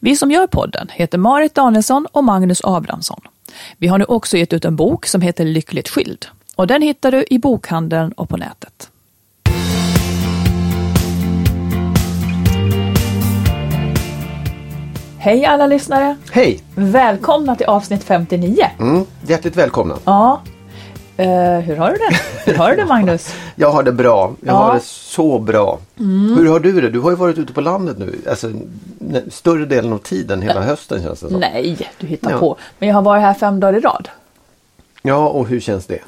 Vi som gör podden heter Marit Danielsson och Magnus Abrahamsson. Vi har nu också gett ut en bok som heter Lyckligt skild och den hittar du i bokhandeln och på nätet. Hej alla lyssnare! Hej! Välkomna till avsnitt 59. Mm, hjärtligt välkomna. Ja, eh, hur har du det? Hur har du det Magnus? Jag har det bra. Jag Ja. har det så bra. Hur har du det? Du har ju varit ute på landet nu. Alltså, större delen av tiden, hela hösten känns det som. Nej, du hittar Ja. på. Men jag har varit här fem dagar i rad. Ja, och hur känns det?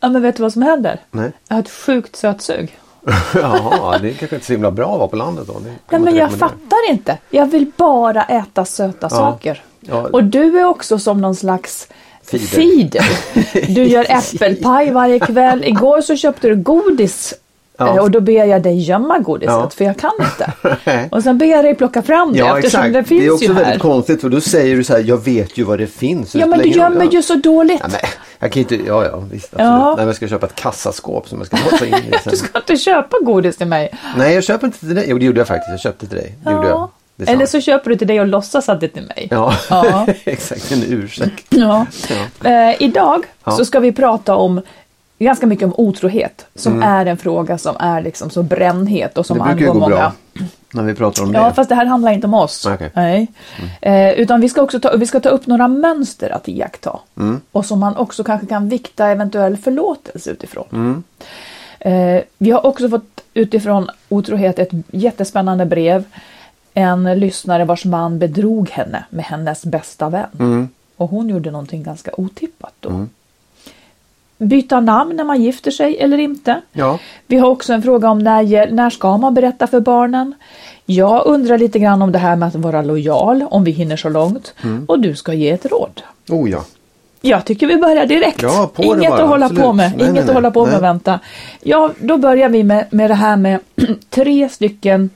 Ja, men vet du vad som händer? Nej. Jag har ett sjukt sötsug. Jaha, det är kanske inte så himla bra att vara på landet då. Nej, men jag fattar inte. Jag vill bara äta söta saker. Ja. Och du är också som någon slags Feeder. feeder. Du gör äppelpaj varje kväll. Igår så köpte du godis. Ja. eh, Och då ber jag dig gömma godiset Ja. för jag kan inte. Och sen ber jag dig plocka fram det Ja eftersom exakt. det finns det är också ju här. väldigt konstigt för då säger du så här, jag vet ju vad det finns. Ja men du gömmer ju så dåligt. Ja, men, jag kan inte, ja ja visst. Absolut. Ja. Nej, jag ska köpa ett kassaskåp som jag ska låsa in i Du sen. ska inte köpa godis till mig. Nej jag köper inte till dig. Jo det gjorde jag faktiskt. Jag köpte till dig. Det gjorde jag. Eller så köper du till dig och låtsas att det är till mig. Ja, Ja. exakt. En ursäkt. Ja. Eh, idag Ja. så ska vi prata om ganska mycket om otrohet som är en fråga som är liksom så brännhet och som Mm. Det angår gå många. bra när vi pratar om Ja, det. fast det här handlar inte om oss. Okej. Nej. Eh, utan vi ska också ta, vi ska ta upp några mönster att iaktta. Mm. Och som man också kanske kan vikta eventuell förlåtelse utifrån. Mm. Eh, vi har också fått utifrån otrohet ett jättespännande brev. En lyssnare vars man bedrog henne med hennes bästa vän. Mm. Och hon gjorde någonting ganska otippat då. Byta namn när man gifter sig eller inte. Ja. Vi har också en fråga om när, när ska man berätta för barnen? Jag undrar lite grann om det här med att vara lojal, om vi hinner så långt. Mm. Och du ska ge ett råd. Oh ja. Jag tycker vi börjar direkt. Ja, Inget bara, att hålla absolut. på med. Nej, Inget nej, att nej. hålla på med och vänta. Ja, då börjar vi med, med det här med tre stycken,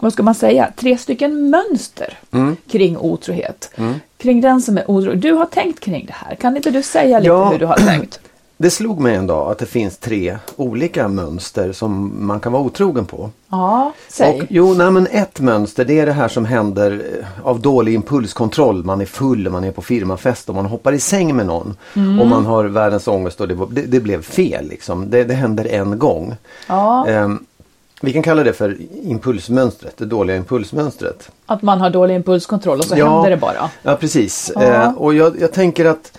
vad ska man säga, tre stycken mönster Mm. kring otrohet. Kring den som är otrogen. Du har tänkt kring det här. Kan inte du säga lite Ja. hur du har tänkt? Det slog mig en dag att det finns tre olika mönster som man kan vara otrogen på. Ja, säg. Och, jo, nej, men ett mönster det är det här som händer eh, av dålig impulskontroll. Man är full, man är på firmafest och man hoppar i säng med någon. Mm. Och man har världens ångest och det, det, det blev fel. Liksom. Det, det händer en gång. Ja. Ehm, vi kan kalla det för impulsmönstret, det dåliga impulsmönstret. Att man har dålig impulskontroll och så Ja. händer det bara. Ja precis. Ja. Eh, och jag, jag tänker att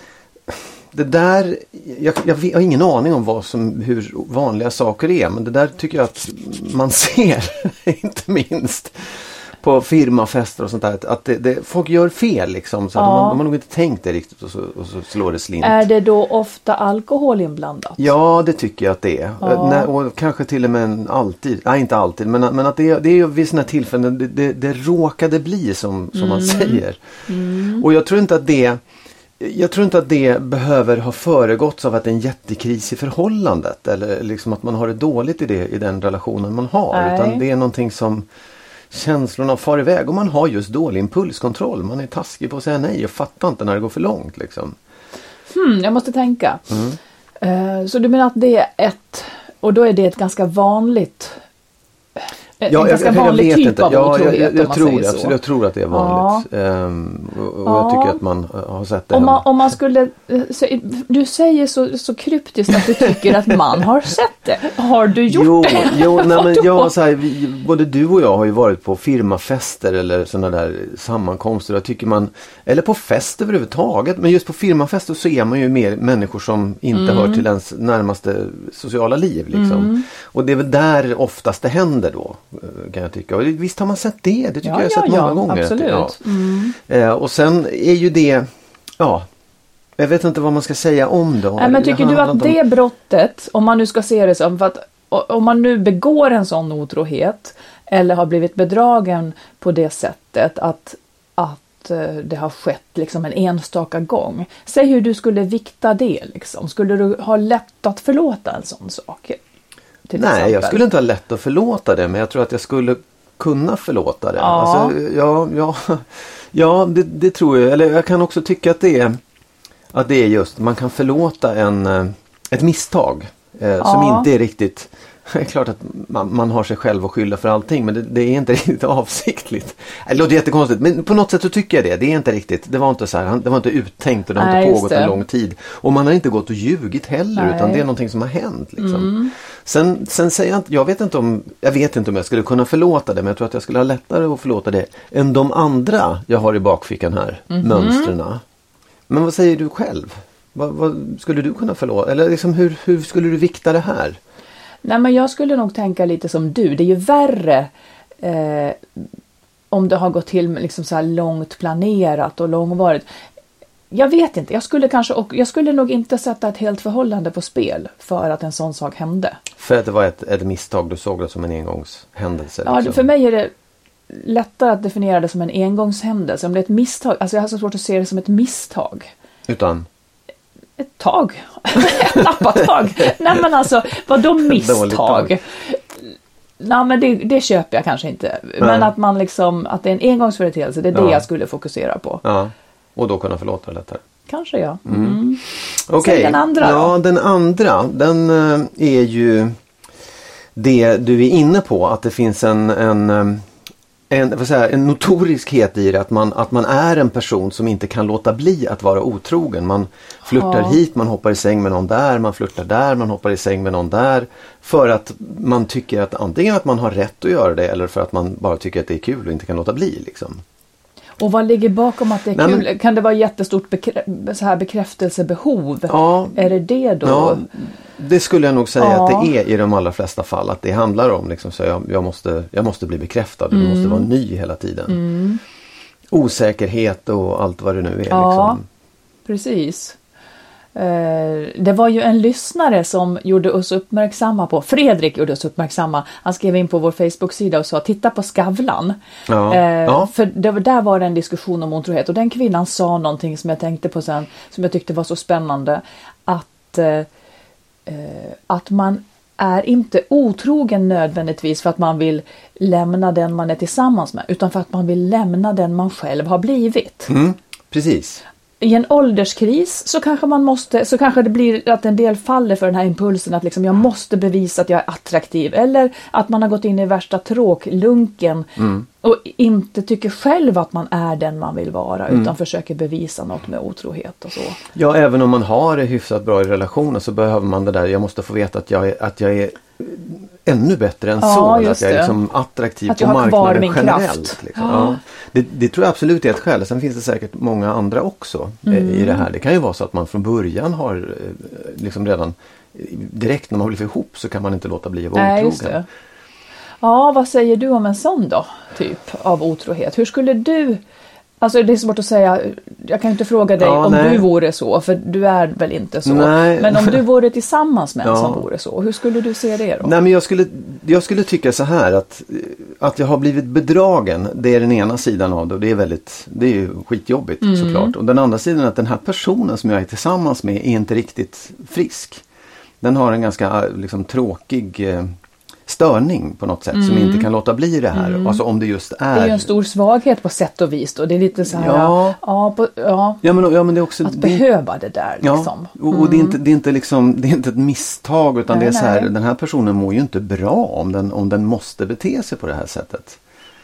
det där, jag, jag, jag har ingen aning om vad som, hur vanliga saker är men det där tycker jag att man ser, inte minst på firmafester och sånt där. att- det, det, folk gör fel liksom. Så Ja. de, har- de har nog inte tänkt det riktigt och så, och så slår det slint. Är det då ofta alkohol inblandat? Ja det tycker jag att det är. Ja. När, och kanske till och med alltid, nej inte alltid men, men att det är, det är vid sådana tillfällen det, det, det råkade bli som, som man säger. Och jag tror inte att det jag tror inte att det behöver ha föregåtts av att det är en jättekris i förhållandet. Eller liksom att man har det dåligt i, det, i den relationen man har. Nej. Utan det är någonting som känslorna far iväg och man har just dålig impulskontroll. Man är taskig på att säga nej och fattar inte när det går för långt. Liksom. Hmm, jag måste tänka. Mm. Eh, så du menar att det är ett, och då är det ett ganska vanligt Ja, jag, ganska jag, jag vanlig vet typ inte. Ja, jag, jag, jag, tror, absolut, jag tror att det är vanligt. Ehm, och, och jag Ja. tycker att man eh, har sett det. Om man, om man skulle, eh, så- du säger så, så kryptiskt att du tycker att man har sett det. Har du gjort jo, det? Jo, nej, men jag, så här, vi, både du och jag har ju varit på firmafester eller sådana där sammankomster. Jag tycker man, eller på fest överhuvudtaget. Men just på firmafester så är man ju mer människor som inte Mm. hör till ens närmaste sociala liv. Liksom. Och det är väl där oftast det händer då. Eh, Kan jag tycka. Och visst har man sett det. Det tycker Ja, jag har ja, sett många ja, gånger. absolut. Mm. Ja. Eh, och sen är ju det, ja. Jag vet inte vad man ska säga om det. Nej, men tycker du att om- det brottet, om man nu ska se det som, för att om man nu begår en sån otrohet eller har blivit bedragen på det sättet att, att eh, det har skett liksom en enstaka gång. Säg hur du skulle vikta det liksom. Skulle du ha lätt att förlåta en sån sak? Nej, exempel? jag skulle inte ha lätt att förlåta det men jag tror att jag skulle kunna förlåta det. Ja. Alltså, ja, ja, ja det, det tror jag. Eller jag kan också tycka att det är, att det är just, man kan förlåta en, eh, ett misstag eh, som Ja. inte är riktigt det är klart att man, man har sig själv att skylla för allting men det, det är inte riktigt avsiktligt. Det låter jättekonstigt men på något sätt så tycker jag det. Det är inte riktigt. Det var inte så här, det var inte uttänkt och det har Nej, inte pågått en lång tid. Och man har inte gått och ljugit heller utan Nej. Mm. det är någonting som har hänt. Liksom. Sen, sen säger jag jag vet inte om, jag vet inte om jag skulle kunna förlåta det men jag tror att jag skulle ha lättare att förlåta det än de andra jag har i bakfickan här, Mhm. mönstren. Men vad säger du själv? Vad, vad skulle du kunna förlåta? Eller liksom hur, hur skulle du vikta det här? Nej, men jag skulle nog tänka lite som du. Det är ju värre eh, om det har gått till liksom så långt planerat och långvarigt. Jag vet inte. Jag skulle kanske och jag skulle nog inte sätta ett helt förhållande på spel för att en sån sak hände. För att det var ett, ett misstag, du såg det som en engångshändelse? Ja, liksom. för mig är det lättare att definiera det som en engångshändelse. Om det är ett misstag, alltså jag har så svårt att se det som ett misstag. Utan? Ett tag. ett nappatag. Nej men alltså, vadå misstag? tag. Nej men det, det köper jag kanske inte. Men att man liksom, att det är en engångsföreteelse, det är det Ja. jag skulle fokusera på. Ja. Och då kunna förlåta det lättare? Kanske ja. Mm. Okej. Säg den andra Ja, den andra den eh, är ju det du är inne på att det finns en, en, eh, en, vad säger, en notoriskhet i det. Att man, att man är en person som inte kan låta bli att vara otrogen. Man flörtar Ja. hit, man hoppar i säng med någon där, man flörtar där, man hoppar i säng med någon där. För att man tycker att antingen att man har rätt att göra det eller för att man bara tycker att det är kul och inte kan låta bli. Liksom. Och vad ligger bakom att det är Nej, kul? men- Kan det vara jättestort bekrä- så här bekräftelsebehov? Ja. Är det det då? Ja, det skulle jag nog säga Ja. att det är i de allra flesta fall. Att det handlar om liksom, så jag, jag, måste, jag måste bli bekräftad. Jag måste Mm. vara ny hela tiden. Osäkerhet och allt vad det nu är. Ja. Liksom. Precis. Eh, Det var ju en lyssnare som gjorde oss uppmärksamma på, Fredrik gjorde oss uppmärksamma, han skrev in på vår Facebook-sida och sa titta på Skavlan. Ja. Eh, Ja. För det, där var det en diskussion om otrohet och den kvinnan sa någonting som jag tänkte på sen, som jag tyckte var så spännande. Att, eh, eh, att man är inte otrogen nödvändigtvis för att man vill lämna den man är tillsammans med, utan för att man vill lämna den man själv har blivit Mm, precis i en ålderskris så kanske man måste, så kanske det blir att en del faller för den här impulsen att liksom jag måste bevisa att jag är attraktiv. Eller att man har gått in i värsta tråklunken mm och inte tycker själv att man är den man vill vara utan försöker bevisa något med otrohet och så. Ja, även om man har det hyfsat bra i relationen så behöver man det där. Jag måste få veta att jag är, att jag är ännu bättre än Ja, så. Att jag är liksom attraktiv Att på marknaden generellt. Liksom. Ja. Ja. Det, det tror jag absolut är ett skäl. Sen finns det säkert många andra också eh, Mm. i det här. Det kan ju vara så att man från början har eh, liksom redan eh, direkt när man blivit ihop så kan man inte låta bli att vara otrogen. Ja, vad säger du om en sån då? Typ av otrohet. Hur skulle du Alltså det är svårt att säga, jag kan inte fråga dig Ja, om nej. du vore så, för du är väl inte så. Nej. Men om du vore tillsammans med en Ja. som vore så, hur skulle du se det då? Nej men jag skulle, jag skulle tycka så här att, att jag har blivit bedragen, det är den ena sidan av det och det är väldigt, det är ju skitjobbigt Mm. såklart. Och den andra sidan är att den här personen som jag är tillsammans med är inte riktigt frisk. Den har en ganska liksom, tråkig eh, störning på något sätt som inte kan låta bli det här. Alltså om det just är... Mm. Det är ju en stor svaghet på sätt och vis då. Det är lite så här, Ja. ja, på, ja Ja men, ja, men det är också... att det behöva det där liksom. Ja, och, och det, är inte, det, är inte liksom, det är inte ett misstag utan Nej, det är så här, nej. den här personen mår ju inte bra om den, om den måste bete sig på det här sättet.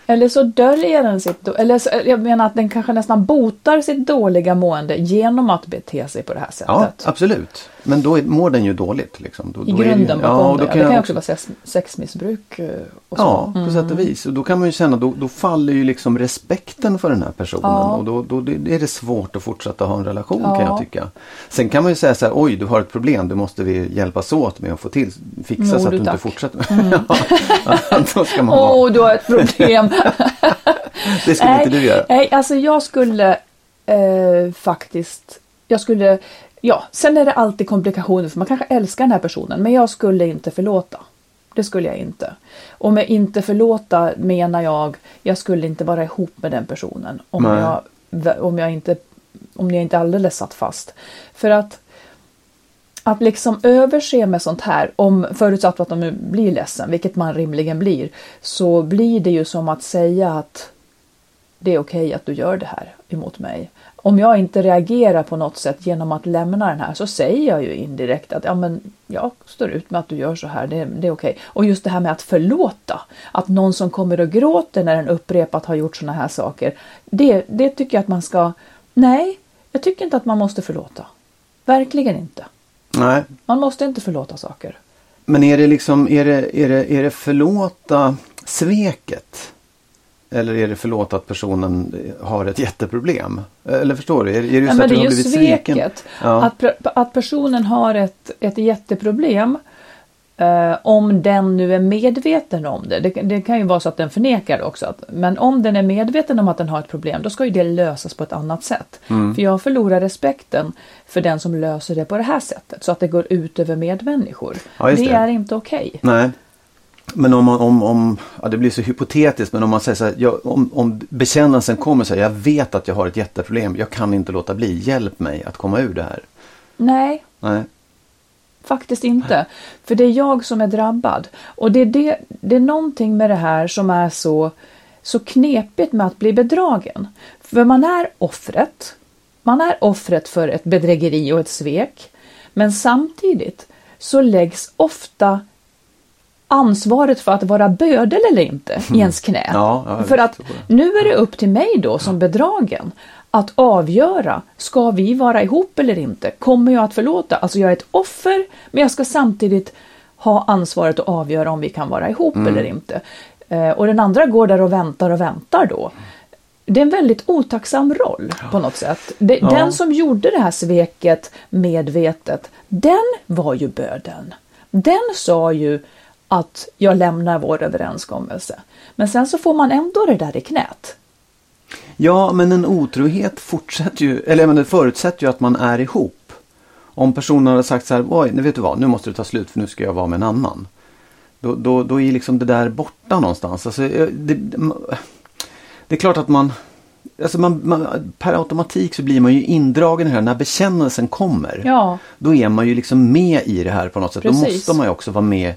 Eller så döljer den sitt, eller så, jag menar att den kanske nästan botar sitt dåliga mående genom att bete sig på det här sättet. Ja, absolut. Men då mår den ju dåligt. Liksom. Då, I då det ju- grunden bakom ja, det. då det kan ju jag också vara sex, sexmissbruk eh, och så. Ja, på sätt och vis. Och då kan man ju känna, då, då faller ju liksom respekten för den här personen. Ja. Och då, då det- är det svårt att fortsätta ha en relation Ja. kan jag tycka. Sen kan man ju säga så här, oj du har ett problem, det måste vi hjälpas åt med att få till, fixa Jo, så att du, du inte tack. fortsätter. ja, då ska man Åh, vara. du har ett problem. Det skulle inte du göra. Nej, alltså jag skulle eh, faktiskt, jag skulle, ja, sen är det alltid komplikationer för man kanske älskar den här personen men jag skulle inte förlåta. Det skulle jag inte. Och med inte förlåta menar jag, jag skulle inte vara ihop med den personen om, Nej. jag, om jag inte, om jag inte alldeles satt fast. För att att liksom överse med sånt här, om förutsatt att de blir ledsen, vilket man rimligen blir, så blir det ju som att säga att det är okej att du gör det här emot mig. Om jag inte reagerar på något sätt genom att lämna den här så säger jag ju indirekt att ja, men jag står ut med att du gör så här, det, det är okej. Och just det här med att förlåta, att någon som kommer och gråter när en upprepat har gjort såna här saker, det, det tycker jag att man ska, nej, jag tycker inte att man måste förlåta. Verkligen inte. Nej, Man måste inte förlåta saker. Men är det liksom, är det, är det, är det förlåta sveket? Eller är det förlåta att personen har ett jätteproblem? Eller förstår du? Är, är det just att men det är ju sveket. Ja. Att, att personen har ett, ett jätteproblem. Eh, om den nu är medveten om det. det. Det kan ju vara så att den förnekar det också. Att, men om den är medveten om att den har ett problem, då ska ju det lösas på ett annat sätt. Mm. För jag förlorar respekten för den som löser det på det här sättet. Så att det går ut över medmänniskor. Ja, det, det. är inte okej. Nej. Men om, om, om ja, det blir så hypotetiskt, men om man säger så här, jag, om, om bekännelsen kommer så här, jag vet att jag har ett jätteproblem, jag kan inte låta bli, hjälp mig att komma ur det här. Nej, Nej. Faktiskt inte. För det är jag som är drabbad. Och det är, det, det är någonting med det här som är så, så knepigt med att bli bedragen. För man är offret. Man är offret för ett bedrägeri och ett svek. Men samtidigt så läggs ofta ansvaret för att vara bödel eller inte i ens knä. Ja, ja, för att nu är det upp till mig då som bedragen att avgöra, ska vi vara ihop eller inte? Kommer jag att förlåta? Alltså jag är ett offer, men jag ska samtidigt ha ansvaret att avgöra om vi kan vara ihop Mm. eller inte. Eh, och den andra går där och väntar och väntar då. Det är en väldigt otacksam roll på något sätt. Det, Den som gjorde det här sveket medvetet, den var ju böden. Den sa ju att jag lämnar vår överenskommelse. Men sen så får man ändå det där i knät. Ja, men en otrohet fortsätter ju, eller men det förutsätter ju att man är ihop. Om personen hade sagt så här, oj, nu vet du vad, nu måste det ta slut för nu ska jag vara med en annan. Då, då, då är liksom det där borta någonstans. Alltså, eh, det, det är klart att man, alltså man, man, per automatik så blir man ju indragen i det här när bekännelsen kommer. Ja. Då är man ju liksom med i det här på något sätt. Då Precis. måste man ju också vara med,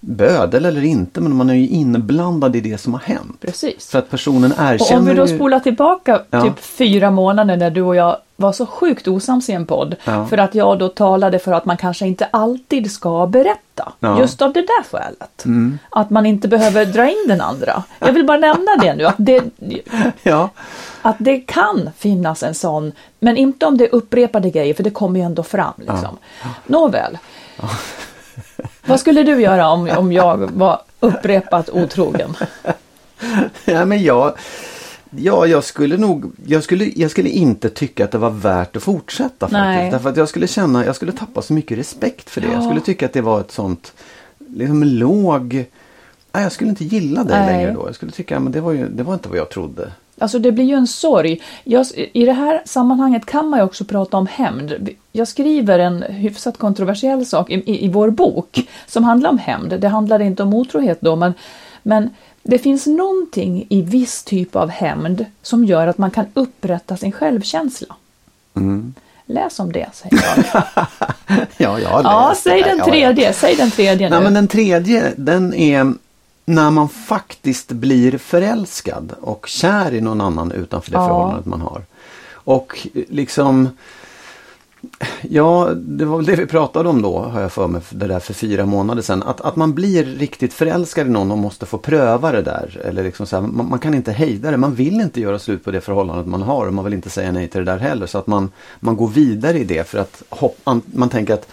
bödel eller inte, men man är ju inblandad i det som har hänt. Precis. För att personen Och erkänner om vi då ju... spolar tillbaka Ja. typ fyra månader när du och jag var så sjukt osams i en podd. Ja. För att jag då talade för att man kanske inte alltid ska berätta. Ja. Mm. Just av det där skälet. Att man inte behöver dra in den andra. Jag vill bara nämna det nu. Att det, Ja. att det kan finnas en sån, men inte om det är upprepade grejer för det kommer ju ändå fram. Liksom. Nåväl. Vad skulle du göra om, om jag var upprepat otrogen? ja, men jag... Ja, jag skulle nog, jag skulle, jag skulle inte tycka att det var värt att fortsätta Nej. faktiskt. Därför att jag skulle känna, jag skulle tappa så mycket respekt för det. Jag Ja. skulle tycka att det var ett sånt, liksom låg, nej jag skulle inte gilla det Nej. längre då. Jag skulle tycka, men det var ju, det var inte vad jag trodde. Alltså det blir ju en sorg. Jag, I det här sammanhanget kan man ju också prata om hämnd. Jag skriver en hyfsat kontroversiell sak i, i, i vår bok som handlar om hämnd. Det handlar inte om otrohet då men, Men det finns någonting i viss typ av hämnd som gör att man kan upprätta sin självkänsla. Mm. Läs om det, säger jag. Ja, jag har ja, läst det säg den Ja, ja. tredje, säg den tredje nu. Nej, men den tredje, den är när man faktiskt blir förälskad och kär i någon annan utanför det Ja. förhållandet man har. Och liksom Ja, det var väl det vi pratade om då, har jag för mig, det där för fyra månader sedan. Att, att man blir riktigt förälskad i någon och måste få pröva det där. Eller liksom så här, man, man kan inte hejda det, man vill inte göra slut på det förhållandet man har och man vill inte säga nej till det där heller. Så att man, man går vidare i det för att hopp, man, man tänker att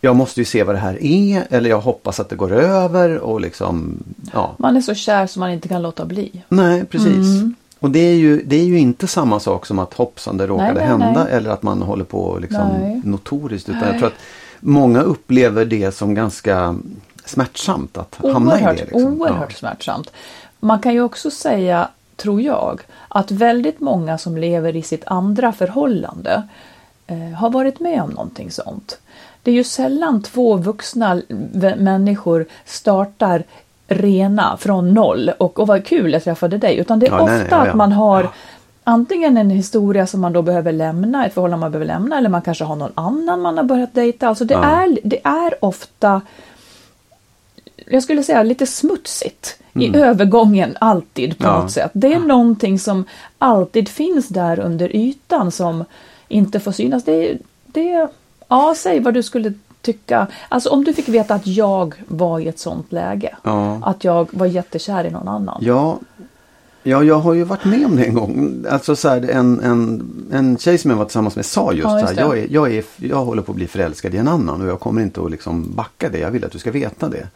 jag måste ju se vad det här är eller jag hoppas att det går över och liksom, ja. Man är så kär som man inte kan låta bli. Nej, precis. Och det är, ju, det är ju inte samma sak som att hoppsan det råkade Nej, nej, hända nej. eller att man håller på liksom notoriskt. Utan jag tror att många upplever det som ganska smärtsamt att hamna i Oerhört, det. Liksom. oerhört smärtsamt. Man kan ju också säga, tror jag, att väldigt många som lever i sitt andra förhållande eh, har varit med om någonting sånt. Det är ju sällan två vuxna människor startar rena från noll och, och vad kul jag träffade dig. Utan det är Ja, ofta nej, nej, ja, ja. att man har antingen en historia som man då behöver lämna, ett förhållande man behöver lämna eller man kanske har någon annan man har börjat dejta. Alltså det, är, det är ofta jag skulle säga lite smutsigt i övergången alltid på Mm. Något sätt. Det är någonting som alltid finns där under ytan som inte får synas. Det, det, ja, säg vad du skulle tycka. Alltså om du fick veta att jag var i ett sånt läge. Ja. Att jag var jättekär i någon annan. Ja, ja, jag har ju varit med om det en gång. Alltså så här, en, en, en tjej som jag var tillsammans med sa just, Ja, just här, jag, är, jag, är, jag håller på att bli förälskad i en annan och jag kommer inte att liksom backa det. Jag vill att du ska veta det.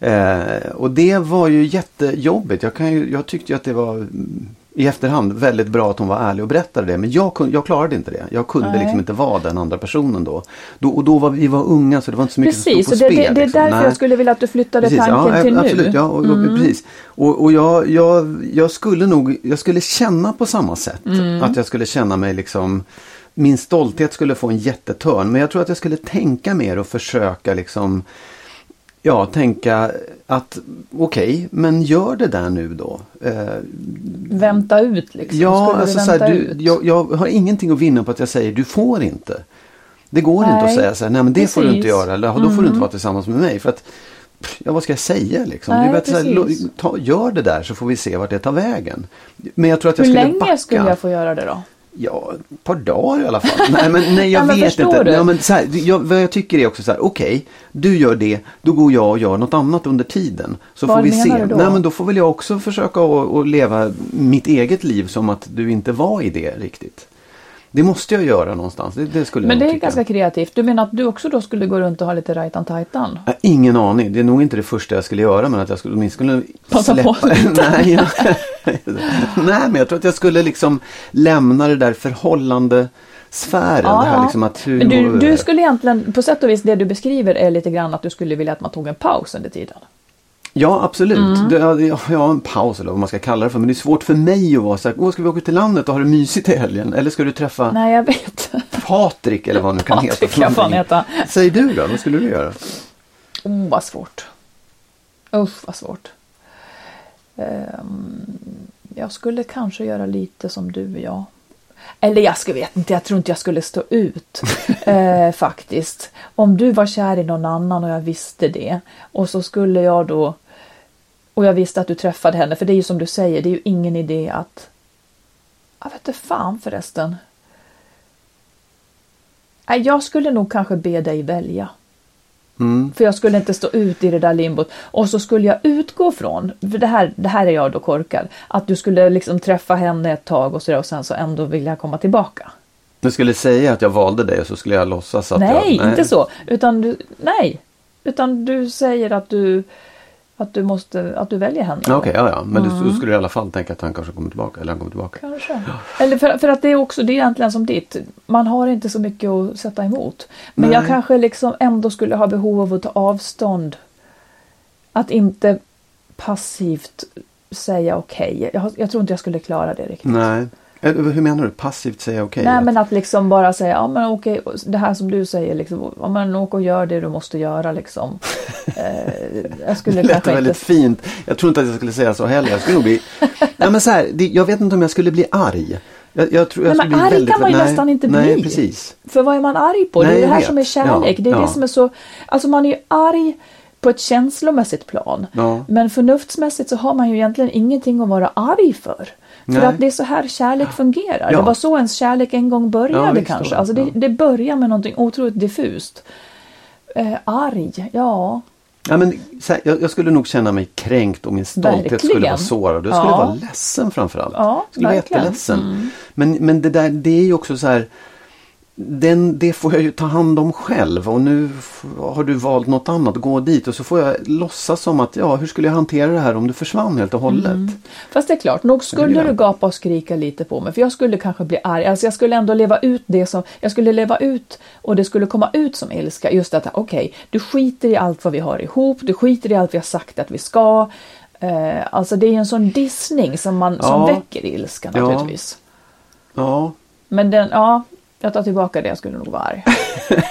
Eh, och det var ju jättejobbigt. Jag, kan ju, jag tyckte ju att det var mm, i efterhand väldigt bra att hon var ärlig och berättade det. Men jag, kunde, jag klarade inte det. Jag kunde Nej. liksom inte vara den andra personen då. då och då var vi var unga så det var inte så mycket Precis, som stod det, på det, spel. det är liksom. därför Nej. jag skulle vilja att du flyttade Precis, tanken ja, till ja, nu. Absolut, ja, och, och, precis. Och, och jag, jag, jag skulle nog, jag skulle känna på samma sätt. Att jag skulle känna mig liksom min stolthet skulle få en jättetörn. Men jag tror att jag skulle tänka mer och försöka liksom Ja, tänka att okej, men gör det där nu då. Eh, Vänta ut liksom. ja, skulle alltså du så här, vänta du, ut? jag, jag har ingenting att vinna på att jag säger du får inte. Det går inte att Nej, säga så här, nej men det får du inte precis. Mm. göra eller då får du inte vara tillsammans med mig. För att, ja vad ska jag säga liksom? Nej, så här, precis. ta, gör det där så får vi se vart det tar vägen. Men jag tror att jag Hur skulle länge backa. skulle jag få göra det då? Ja, ett par dagar i alla fall. nej, men, nej jag Ja, men vet inte. du? Ja, men så här, jag, vad jag tycker är också så här, okej, du gör det, då går jag och gör något annat under tiden. Så Vad får vi menar se. du då? Nej, men då får väl jag också försöka att leva mitt eget liv som att du inte var i det riktigt. Det måste jag göra någonstans. Det, det skulle Men det är tycka. ganska kreativt. Du menar att du också då skulle gå runt och ha lite rajtan-tajtan? Jag har ingen aning. Det är nog inte det första jag skulle göra men att jag skulle åtminstone Passa på lite. Nej, jag... Nej, men jag tror att jag skulle liksom lämna det där förhållandesfären. Ja, det här ja. liksom att hur... Du, du skulle egentligen, på sätt och vis det du beskriver är lite grann att du skulle vilja att man tog en paus under tiden. Ja, absolut. Mm. Det, ja, ja, ja, en paus eller vad man ska kalla det för. Men det är svårt för mig att vara så här, Åh, ska vi åka till landet och ha det mysigt i helgen? Eller ska du träffa Nej, jag vet. Patrik eller vad han nu kan heta. Patrik för kan heta. Säg du då, vad skulle du göra? Oh, vad svårt. Usch, vad svårt. Ehm, jag skulle kanske göra lite som du, ja. Eller jag skulle vet inte, jag tror inte jag skulle stå ut eh, faktiskt. Om du var kär i någon annan och jag visste det och så skulle jag då och jag visste att du träffade henne, för det är ju som du säger, det är ju ingen idé att... Jag vet inte fan förresten. Nej, jag skulle nog kanske be dig välja. Mm. För jag skulle inte stå ut i det där limbot. Och så skulle jag utgå från, för det här, det här är jag då korkad, att du skulle liksom träffa henne ett tag och sådär och sen så ändå vilja komma tillbaka. Du skulle säga att jag valde dig och så skulle jag låtsas att nej, jag... inte så. Utan du, nej. Utan du säger att du, att du måste, att du väljer henne. Okej, ja, ja. Men du, Mm. du skulle i alla fall tänka att han kanske kommer tillbaka. Eller han kommer tillbaka. Kanske. Eller för, för att det är också, det är egentligen som ditt. Man har inte så mycket att sätta emot. Men jag Nej. kanske liksom ändå skulle ha behov av att ta avstånd. Att inte passivt säga okej. Jag, har- jag tror inte jag skulle klara det riktigt. Nej. Eller, hur menar du? Passivt säga okej? Nej att- men att liksom bara säga, ja men okej, det här som du säger liksom, ja men åk och gör det du måste göra liksom. Eh, jag skulle Det lät kanske väldigt inte... fint. Jag tror inte att jag skulle säga så heller. Jag skulle nog bli... Nej men så här, det, jag vet inte om jag skulle bli arg. Jag, jag tror jag Nej, men arg väldigt, kan man ju nej, nästan inte Nej, bli. precis. För vad är man arg på? det Nej, är det här vet. som är kärlek. Ja, det är ja. det som är så... Alltså man är ju arg på ett känslomässigt plan. Ja. Men förnuftsmässigt så har man ju egentligen ingenting att vara arg för. För Nej. att det är så här kärlek fungerar. Ja. Det var så ens kärlek en gång började Ja, kanske. Alltså det, det börjar med någonting otroligt diffust. Eh, arg, ja. Ja, men, här, jag, jag skulle nog känna mig kränkt och min stolthet skulle Verkligen. vara sårad. Jag skulle Ja. vara ledsen framförallt. Ja, skulle vara verkligen. jätteledsen. Mm. Men, men det där det är ju också så här den, det får jag ju ta hand om själv och nu har du valt något annat, gå dit och så får jag låtsas som att ja, hur skulle jag hantera det här om du försvann helt och hållet? Mm. Fast det är klart, nog skulle Ja. du gapa och skrika lite på mig för jag skulle kanske bli arg. Alltså jag skulle ändå leva ut det som, jag skulle leva ut och det skulle komma ut som ilska. Just att okej, du skiter i allt vad vi har ihop, du skiter i allt vi har sagt att vi ska. Eh, alltså det är en sån dissning som, man, som Ja. väcker ilska Ja. naturligtvis. Ja, Men den, ja, jag tar tillbaka det, jag skulle nog vara arg.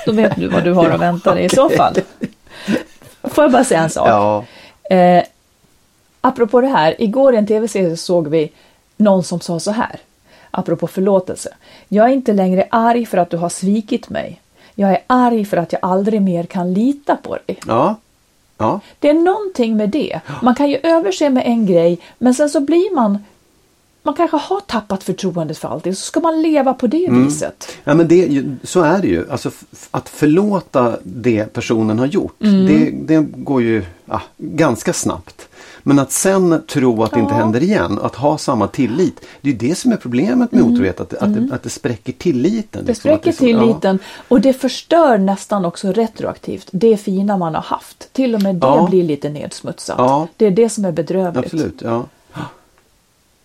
Då vet du vad du har att vänta dig i så fall. Får jag bara säga en sak? ja, Eh, apropå det här, igår i en tv-serie såg vi någon som sa så här, apropå förlåtelse. Jag är inte längre arg för att du har svikit mig. Jag är arg för att jag aldrig mer kan lita på dig. ja, ja, Det är någonting med det. Man kan ju överse med en grej, men sen så blir man man kanske har tappat förtroendet för allting, så ska man leva på det viset. Ja men det, så är det ju. Alltså att förlåta det personen har gjort. Mm. Det, det går ju ja, ganska snabbt. Men att sen tro att det inte Ja. händer igen, att ha samma tillit. Det är ju det som är problemet med otrohet, att, att, det, att det spräcker tilliten. Mm. Det liksom, spräcker är så- tilliten och det förstör nästan också retroaktivt det fina man har haft. Till och med det Ja. blir lite nedsmutsat. Ja. Det är det som är Ja, bedrövligt. absolut, ja.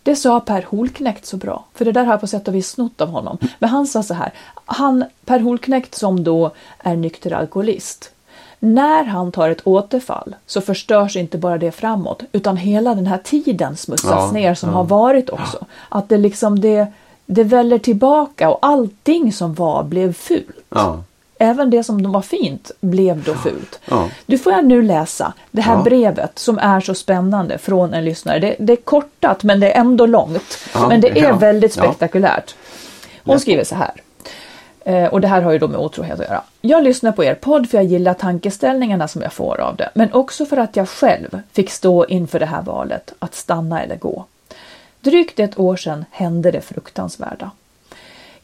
Det sa Per Holknekt så bra, för det där har jag på sätt och vis snott av honom. Men han sa så här, han, Per Holknekt som då är nykter alkoholist, när han tar ett återfall så förstörs inte bara det framåt utan hela den här tiden smutsas Ja, ner som ja. har varit också. Att det liksom det, det väller tillbaka och allting som var blev fult. ja. Även det som var fint blev då fult. Ja. Du får jag nu läsa det här Ja. brevet som är så spännande från en lyssnare. Det, det är kortat men det är ändå långt. Ja, men det är väldigt spektakulärt. Hon skriver så här. Eh, och det här har ju då med otrohet att göra. Jag lyssnar på er podd för jag gillar tankeställningarna som jag får av det. Men också för att jag själv fick stå inför det här valet, att stanna eller gå. Drygt ett år sedan hände det fruktansvärda.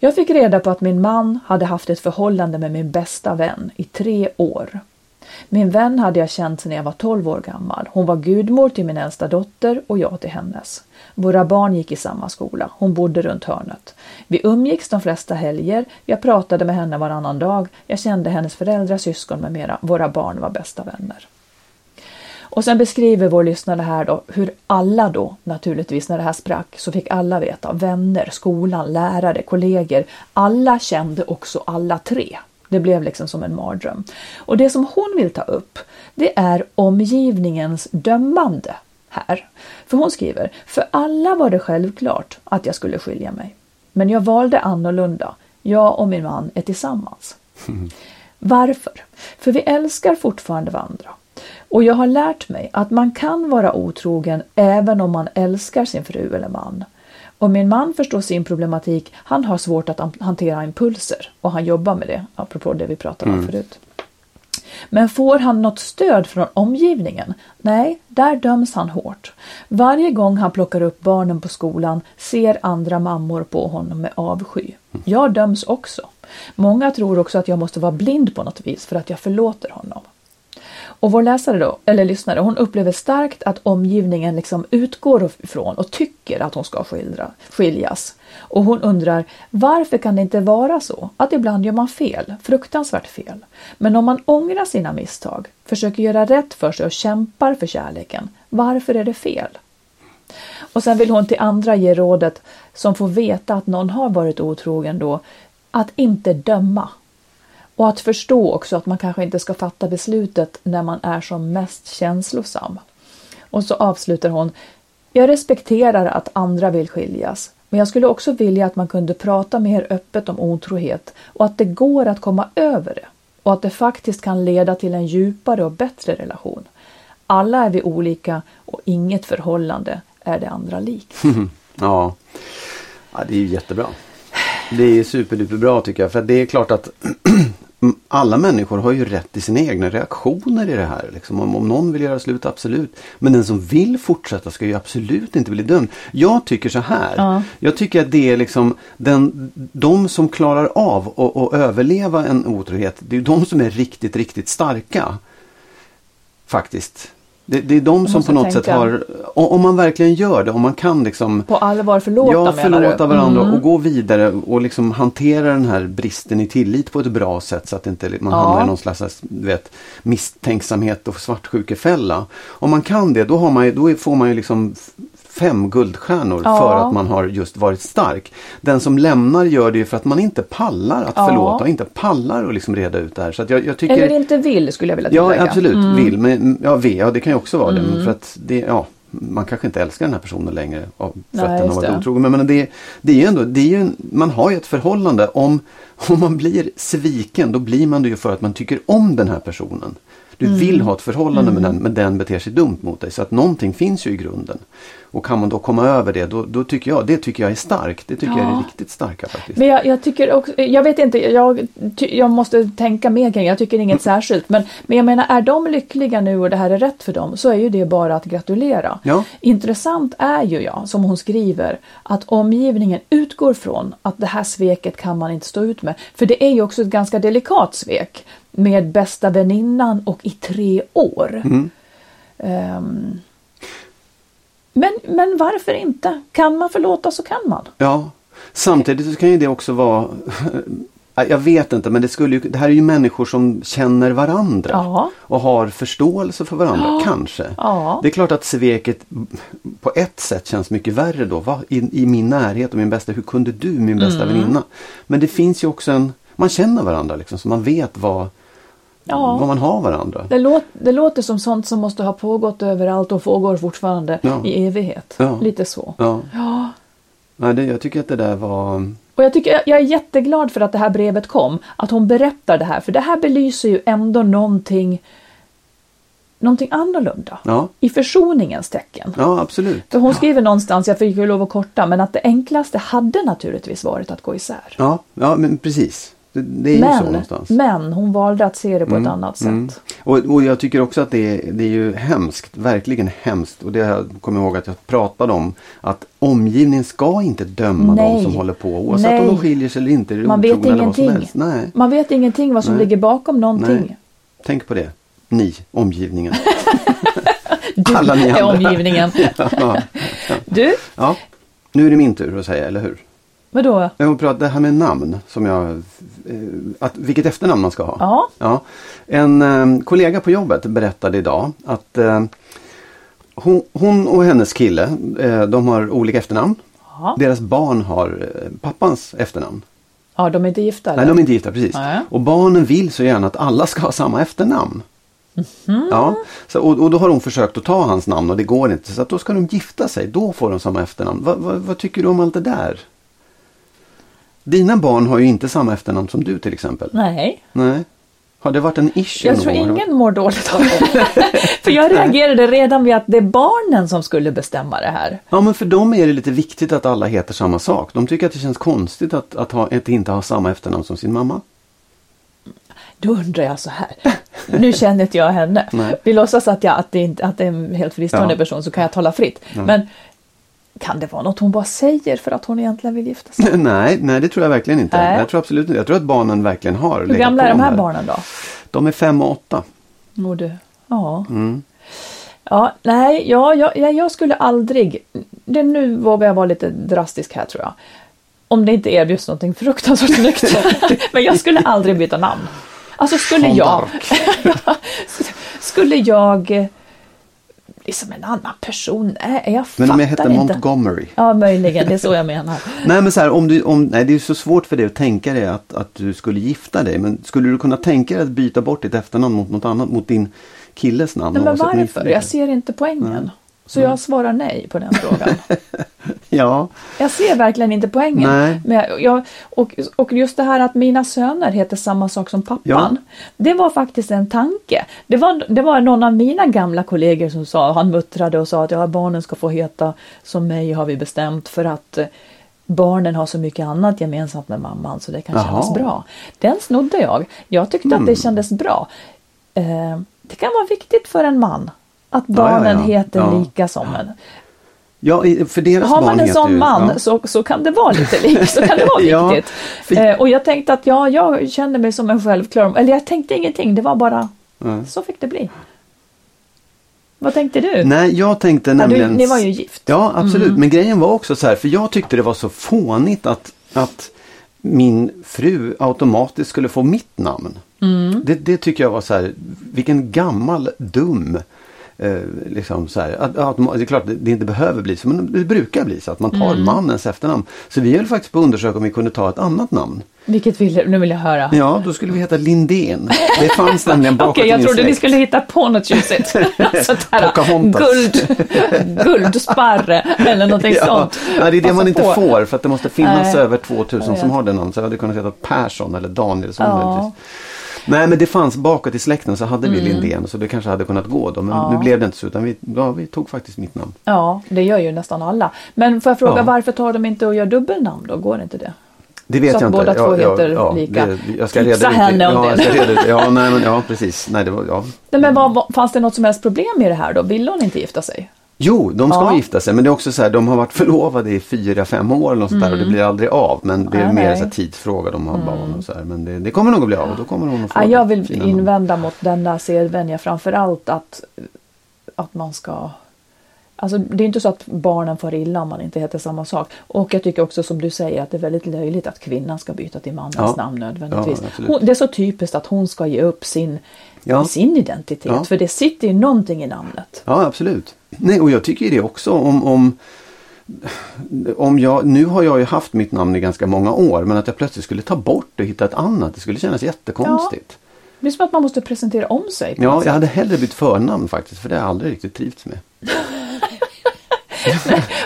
Jag fick reda på att min man hade haft ett förhållande med min bästa vän i tre år. Min vän hade jag känt sedan jag var 12 år gammal. Hon var gudmor till min äldsta dotter och jag till hennes. Våra barn gick i samma skola. Hon bodde runt hörnet. Vi umgicks de flesta helger. Jag pratade med henne varannan dag. Jag kände hennes föräldrar, syskon med mera. Våra barn var bästa vänner. Och sen beskriver vår lyssnare här då hur alla då, naturligtvis när det här sprack, så fick alla veta, vänner, skolan, lärare, kollegor, alla kände också alla tre. Det blev liksom som en mardröm. Och det som hon vill ta upp, det är omgivningens dömande här. För hon skriver, för alla var det självklart att jag skulle skilja mig. Men jag valde annorlunda. Jag och min man är tillsammans. Varför? För vi älskar fortfarande varandra. Och jag har lärt mig att man kan vara otrogen även om man älskar sin fru eller man. Och min man förstår sin problematik. Han har svårt att han- hantera impulser och han jobbar med det, apropå det vi pratade om förut. Men får han något stöd från omgivningen? Nej, där döms han hårt. Varje gång han plockar upp barnen på skolan ser andra mammor på honom med avsky. Jag döms också. Många tror också att jag måste vara blind på något vis för att jag förlåter honom. Och vår läsare då, eller lyssnare, hon upplever starkt att omgivningen liksom utgår ifrån och tycker att hon ska skildra, skiljas. Och hon undrar, varför kan det inte vara så att ibland gör man fel, fruktansvärt fel. Men om man ångrar sina misstag, försöker göra rätt för sig och kämpar för kärleken, varför är det fel? Och sen vill hon till andra ge rådet som får veta att någon har varit otrogen då, att inte döma. Och att förstå också att man kanske inte ska fatta beslutet när man är som mest känslosam. Och så avslutar hon. Jag respekterar att andra vill skiljas, men jag skulle också vilja att man kunde prata mer öppet om otrohet och att det går att komma över det och att det faktiskt kan leda till en djupare och bättre relation. Alla är vi olika och inget förhållande är det andra likt. Ja. ja, det är ju jättebra. Det är superduperbra tycker jag. För det är klart att alla människor har ju rätt till sina egna reaktioner i det här. Liksom. Om, om någon vill göra slut, absolut. Men den som vill fortsätta ska ju absolut inte bli dömd. Jag tycker så här. Ja. Jag tycker att det är liksom den, de som klarar av att, att överleva en otrohet. Det är de som är riktigt, riktigt starka. Faktiskt. Det, det är de som på något sätt tänka. har, om man verkligen gör det, om man kan liksom På allvar förlåta Ja, förlåta varandra Mm. och gå vidare och liksom hantera den här bristen i tillit på ett bra sätt så att inte man Ja. hamnar i någon slags vet, misstänksamhet och svartsjukefälla. Om man kan det, då, man, då får man ju liksom fem guldstjärnor Ja. för att man har just varit stark. Den som lämnar gör det ju för att man inte pallar att Ja. förlåta och inte pallar att liksom reda ut det här. Så jag, jag tycker... Eller inte vill skulle jag vilja Ja tillägga. absolut, vill. Men, ja, v, ja det kan ju också vara det. Mm. Men för att det, ja, man kanske inte älskar den här personen längre. Av, för Nej, att den har varit det. otrogen. Men, men det, det är ju ändå, det är ju, man har ju ett förhållande. Om, om man blir sviken då blir man det ju för att man tycker om den här personen. Du Mm. vill ha ett förhållande med den men den beter sig dumt mot dig. Så att någonting finns ju i grunden. Och kan man då komma över det då, då tycker jag, det tycker jag är starkt. Det tycker jag är Ja. riktigt starka faktiskt. Men jag, jag tycker också, jag vet inte, jag, jag måste tänka mer kring. Jag tycker inget särskilt. Men, men jag menar, är de lyckliga nu och det här är rätt för dem så är ju det bara att gratulera. Ja. Intressant är ju, ja, som hon skriver, att omgivningen utgår från att det här sveket kan man inte stå ut med. För det är ju också ett ganska delikat svek med bästa väninnan och i tre år. Mm. Ehm, men, men varför inte? Kan man förlåta så kan man. Ja, samtidigt så kan ju det också vara Jag vet inte men det, skulle ju, det här är ju människor som känner varandra Ja. och har förståelse för varandra, kanske. Ja. Det är klart att sveket på ett sätt känns mycket värre då. Va? I, I min närhet och min bästa, hur kunde du min bästa Mm. väninna? Men det finns ju också en, man känner varandra liksom så man vet vad, Ja. vad man har varandra. Det, låt, det låter som sånt som måste ha pågått överallt och pågår fortfarande Ja. i evighet. Ja. Lite så. Ja. Ja. Nej, det, jag tycker att det där var Och jag, tycker, jag är jätteglad för att det här brevet kom. Att hon berättar det här. För det här belyser ju ändå någonting, någonting annorlunda. Ja, I försoningens tecken. ja absolut. För hon skriver någonstans, jag fick ju lov att korta, men att det enklaste hade naturligtvis varit att gå isär. Ja, ja men precis. Det, det är Men, men hon valde att se det på ett annat sätt. Mm. Och, och jag tycker också att det är, det är ju hemskt, verkligen hemskt. Och det jag kommer ihåg att jag pratade om. Att omgivningen ska inte döma Nej. de som håller på. Oavsett Nej. om de skiljer sig eller inte. Är Man vet ingenting. Nej. Man vet ingenting vad som Nej. ligger bakom någonting. Nej. Tänk på det. Ni, omgivningen. Du Alla ni är andra. omgivningen. ja. Du, ja. Nu är det min tur att säga, eller hur? Vadå? Jag vill prata det här med namn. Som jag, eh, att, vilket efternamn man ska ha. Ja. Ja. En eh, kollega på jobbet berättade idag att eh, hon, hon och hennes kille, eh, de har olika efternamn. Ja. Deras barn har eh, pappans efternamn. Ja, de är inte gifta eller? Nej, de är inte gifta precis. Nej. Och barnen vill så gärna att alla ska ha samma efternamn. Mhm. Ja, så, och, och då har hon försökt att ta hans namn och det går inte. Så då ska de gifta sig, då får de samma efternamn. Va, va, vad tycker du om allt det där? Dina barn har ju inte samma efternamn som du till exempel. Nej, Nej. Har det varit en issue jag tror ingen mår dåligt av det. För jag reagerade redan vid att det är barnen som skulle bestämma det här. Ja men för dem är det lite viktigt att alla heter samma sak. De tycker att det känns konstigt att, att, ha, att inte ha samma efternamn som sin mamma. Då undrar jag så här. Nu känner inte jag henne. Nej. Vi låtsas att, jag, att, det inte, att det är en helt fristående Ja. person så kan jag tala fritt. Men kan det vara något hon bara säger för att hon egentligen vill gifta sig? nej, nej det tror jag verkligen inte. Nej. Jag tror absolut inte. Jag tror att barnen verkligen har Hur gamla är de här det. barnen då? De är fem och åtta. Och du, ja. Mm. Ja, nej, ja, jag, jag, skulle aldrig, det, nu vågar jag vara lite drastisk här tror jag. Om det inte erbjuds någonting fruktansvärt snyggt. Men jag skulle aldrig byta namn. Alltså skulle Von jag, skulle jag eh, bli som en annan person? Nej, jag Men fattar om jag hette inte. Montgomery. Ja, möjligen, det är så jag menar. Nej men så här, om du, om, nej, det är så svårt för dig att tänka dig att, att du skulle gifta dig. Men skulle du kunna tänka dig att byta bort ditt efternamn mot något annat, mot din killes namn? Nej, men varför? Jag ser inte poängen. Så jag svarar nej på den frågan. Ja, Jag ser verkligen inte poängen. Nej. Men jag, och, och just det här att mina söner heter samma sak som pappan. Ja. Det var faktiskt en tanke. Det var, det var någon av mina gamla kollegor som sa, han muttrade och sa att ja, barnen ska få heta som mig har vi bestämt för att eh, barnen har så mycket annat gemensamt med mamman så det kan Jaha. Mm. kännas bra. Den snodde jag. Jag tyckte att det kändes bra. Eh, det kan vara viktigt för en man att barnen ja. heter Ja. lika som en. ja för deras Har man en heter sån man ja. så, så kan det vara lite lik, så kan det vara Ja, viktigt. Eh, och jag tänkte att ja, jag kände mig som en självklar, eller jag tänkte ingenting, det var bara, så fick det bli. Vad tänkte du? Nej, jag tänkte Ja, du, nämligen... ni var ju gift. Ja, absolut. Men grejen var också så här, för jag tyckte det var så fånigt att, att min fru automatiskt skulle få mitt namn. Det, det tycker jag var så här, vilken gammal dum Eh, liksom så här, att, att, det är klart det, inte behöver bli så men det brukar bli så att man tar mannens efternamn. Så vi höll faktiskt på att undersöka om vi kunde ta ett annat namn. Vilket vill, nu vill jag höra. Ja, då skulle vi heta Lindén. Det fanns nämligen bakåt Okej, i jag trodde ni släkt. skulle hitta på något tjusigt. Sånt här, Pocahontas. guld, guldsparre eller någonting sånt. Nej, det är det man inte på. får för att det måste finnas Nej. över 2000 Jag som har det namnet. Så jag hade kunnat heta Persson eller Danielsson. Ja. möjligtvis. Nej men det fanns bakåt i släkten så hade vi Lindén så det kanske hade kunnat gå då. Men nu blev det inte så utan vi, ja, vi tog faktiskt mitt namn. Ja, det gör ju nästan alla. Men får jag fråga Ja. varför tar de inte och gör dubbelnamn då? Går inte det? Det vet Så att jag inte. båda två heter lika. Det, jag ska Tipsa reda henne om ja, det. Ja, nej, men, ja, precis. Nej, det var, ja. Nej, men vad, fanns det något som helst problem i det här då? Ville hon inte gifta sig? Jo, de ska Ja. gifta sig men det är också så här, de har varit förlovade i fyra, fem år eller något sånt där, och det blir aldrig av. Men det är Nej, mer Mm. här, tidsfråga, de har barn och så här. Men det, det kommer nog att bli av och då kommer hon att få Ja, jag vill fina namn. invända mot denna sedvänja framför allt att, att man ska Alltså det är inte så att barnen får illa om man inte heter samma sak. Och jag tycker också som du säger att det är väldigt löjligt att kvinnan ska byta till mannens Ja. namn nödvändigtvis. Ja, hon, det är så typiskt att hon ska ge upp sin, Ja. sin identitet. För det sitter ju någonting i namnet. Ja, absolut. Nej, och jag tycker det också om, om om jag, nu har jag ju haft mitt namn i ganska många år men att jag plötsligt skulle ta bort det och hitta ett annat, det skulle kännas jättekonstigt. Det är som att man måste presentera om sig. Ja, jag sätt. hade hellre bytt förnamn faktiskt för det har jag aldrig riktigt trivts med.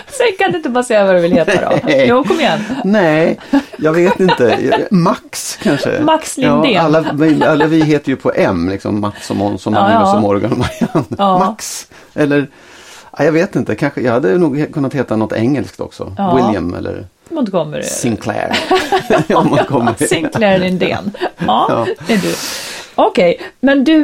Sen kan du inte bara säga vad du vill heta då? Nej. Jo, kom igen. Nej, jag vet inte. Max kanske? Max Lindén. Ja, alla, vi- alla vi heter ju på M, liksom Mats och Måns och Ja, Magnus ja. och Morgan och Marianne. Ja. Max. Eller, ja, jag vet inte, kanske, jag hade nog kunnat heta något engelskt också. Ja. William eller Montgomery. Sinclair. Man kommer. Sinclair Lindén. Ja, Ja. det är du. Okej, men du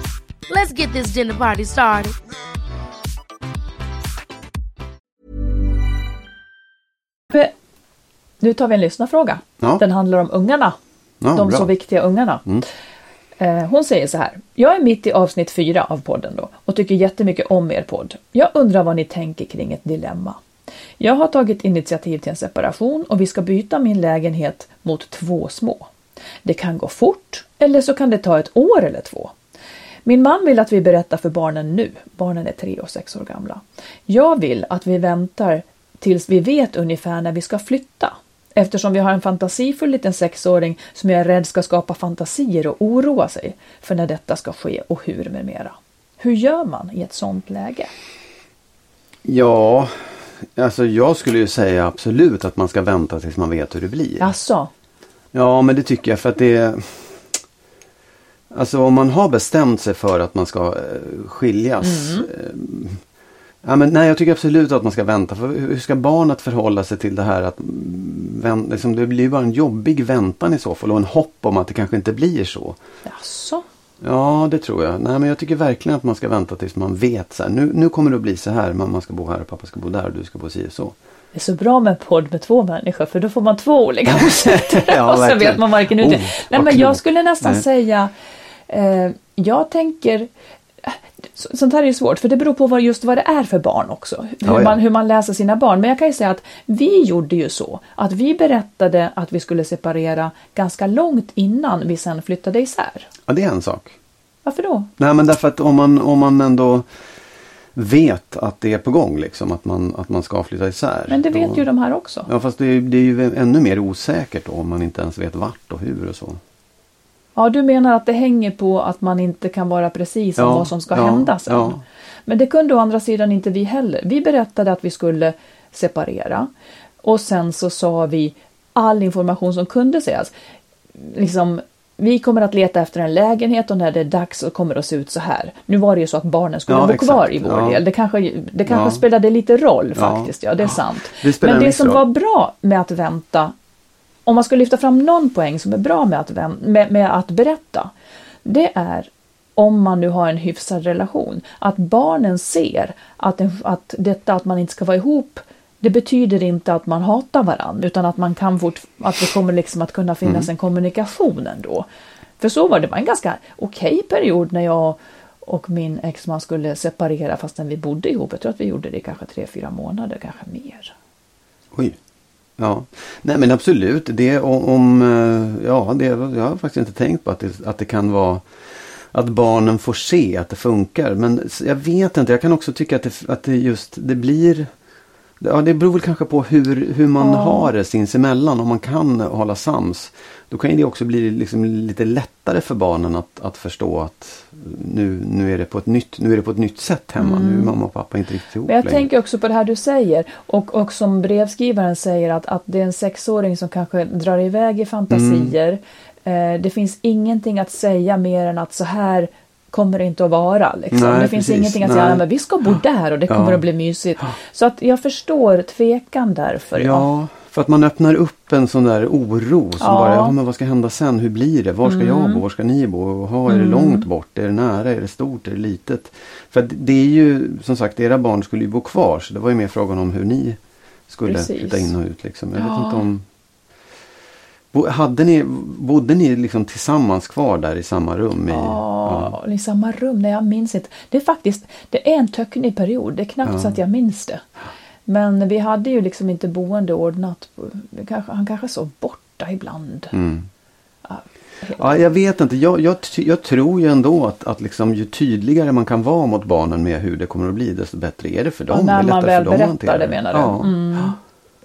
Let's get this dinner party started. Nu tar vi en lyssnarfråga. Ja. Den handlar om ungarna. Ja, de bra. Mm. så viktiga ungarna. Eh, Hon säger så här. Jag är mitt i avsnitt fyra av podden då och tycker jättemycket om er podd. Jag undrar vad ni tänker kring ett dilemma. Jag har tagit initiativ till en separation och vi ska byta min lägenhet mot två små. Det kan gå fort eller så kan det ta ett år eller två. Min man vill att vi berättar för barnen nu. Barnen är tre och sex år gamla. Jag vill att vi väntar tills vi vet ungefär när vi ska flytta. Eftersom vi har en fantasifull liten sexåring som jag är rädd ska skapa fantasier och oroa sig för när detta ska ske och hur med mera. Hur gör man i ett sådant läge? Ja, alltså jag skulle ju säga absolut att man ska vänta tills man vet hur det blir. Alltså, Ja, men det tycker jag för att det är... Alltså om man har bestämt sig för att man ska eh, skiljas. Mm. eh, Ja, men nej, jag tycker absolut att man ska vänta. För hur ska barnet förhålla sig till det här att liksom, det blir ju bara en jobbig väntan i så fall och en hopp om att det kanske inte blir så. alltså. Ja, det tror jag. Nej, men jag tycker verkligen att man ska vänta tills man vet så här. Nu, nu kommer det att bli så här. Mamma ska bo här och pappa ska bo där och du ska bo si och så. Det är så bra med en podd med två människor för då får man två olika åsikter Ja, och så verkligen. vet man varken ut. Oh, Nej, vad men jag skulle nästan Nej. säga, jag tänker så- Sånt här är ju svårt för det beror på vad, just vad det är för barn också. Hur, Ja, ja. Man, hur man läser sina barn. Men jag kan ju säga att vi gjorde ju så att vi berättade att vi skulle separera ganska långt innan vi sen flyttade isär. Ja, det är en sak. Varför då? Nej, men därför att om man, om man ändå vet att det är på gång liksom. Att man, att man ska flytta isär. Men det vet då- ju de här också. Ja, fast det är, det är ju ännu mer osäkert då om man inte ens vet vart och hur och så. Ja, du menar att det hänger på att man inte kan vara precis om Ja, vad som ska ja, hända sen. ja. Men det kunde å andra sidan inte vi heller. Vi berättade att vi skulle separera och sen så sa vi all information som kunde sägas. Liksom, vi kommer att leta efter en lägenhet och när det är dags så kommer det att se ut så här. Nu var det ju så att barnen skulle Ja, bo exakt. kvar i vår Ja. del. Det kanske, det kanske Ja. spelade lite roll faktiskt. Ja, det är sant. Det Men en det som roll. var bra med att vänta om man ska lyfta fram någon poäng som är bra med att, med, med att berätta, det är om man nu har en hyfsad relation, att barnen ser att, en, att detta att man inte ska vara ihop, det betyder inte att man hatar varandra, utan att man kan fort, att det kommer liksom att kunna finnas en kommunikation ändå. För så var det, var en ganska okej period när jag och min exman skulle separera fastän vi bodde ihop. Jag tror att vi gjorde det i kanske tre, fyra månader, kanske mer. Oj. Ja, nej men absolut. Det om, eh, ja, det, jag har faktiskt inte tänkt på att det, att det kan vara att barnen får se att det funkar. Men jag vet inte, jag kan också tycka att det, att det just, det blir Ja, det beror väl kanske på hur, hur man Ja. har det sinsemellan. Om man kan hålla sams. Då kan det också bli liksom lite lättare för barnen att, att förstå att nu, nu, är det på ett nytt, nu är det på ett nytt sätt hemma. Nu är mamma och pappa inte riktigt ihop Men jag längre. tänker också på det här du säger och, och som brevskrivaren säger att, att det är en sexåring som kanske drar iväg i fantasier. Mm. Eh, det finns ingenting att säga mer än att så här kommer det inte att vara. Liksom. Nej, det finns precis. ingenting att säga, "Ja, men vi ska bo där och det kommer Ja. att bli mysigt. Så att jag förstår tvekan därför. Ja. Ja, för att man öppnar upp en sån där oro. Som Ja. bara, ja men vad ska hända sen? Hur blir det? Var ska jag bo? Var ska ni bo? Och, ha, är det långt bort? Är det nära? Är det stort? Är det litet? För det är ju som sagt, era barn skulle ju bo kvar. Så det var ju mer frågan om hur ni skulle Precis. flytta in och ut. Liksom. Jag Ja. vet inte om... Hade ni, bodde ni liksom tillsammans kvar där i samma rum? I, Ja, i samma rum. Nej, jag minns inte. Det är faktiskt det är en töcknig period. Det är knappt så att jag minns det. Men vi hade ju liksom inte boende ordnat. Han kanske sov borta ibland. Mm. Ja, Ja, jag vet inte. Jag, jag, jag tror ju ändå att, att liksom, ju tydligare man kan vara mot barnen med hur det kommer att bli desto bättre är det för dem. Ja, när man väl berättar det menar du? Ja. Mm.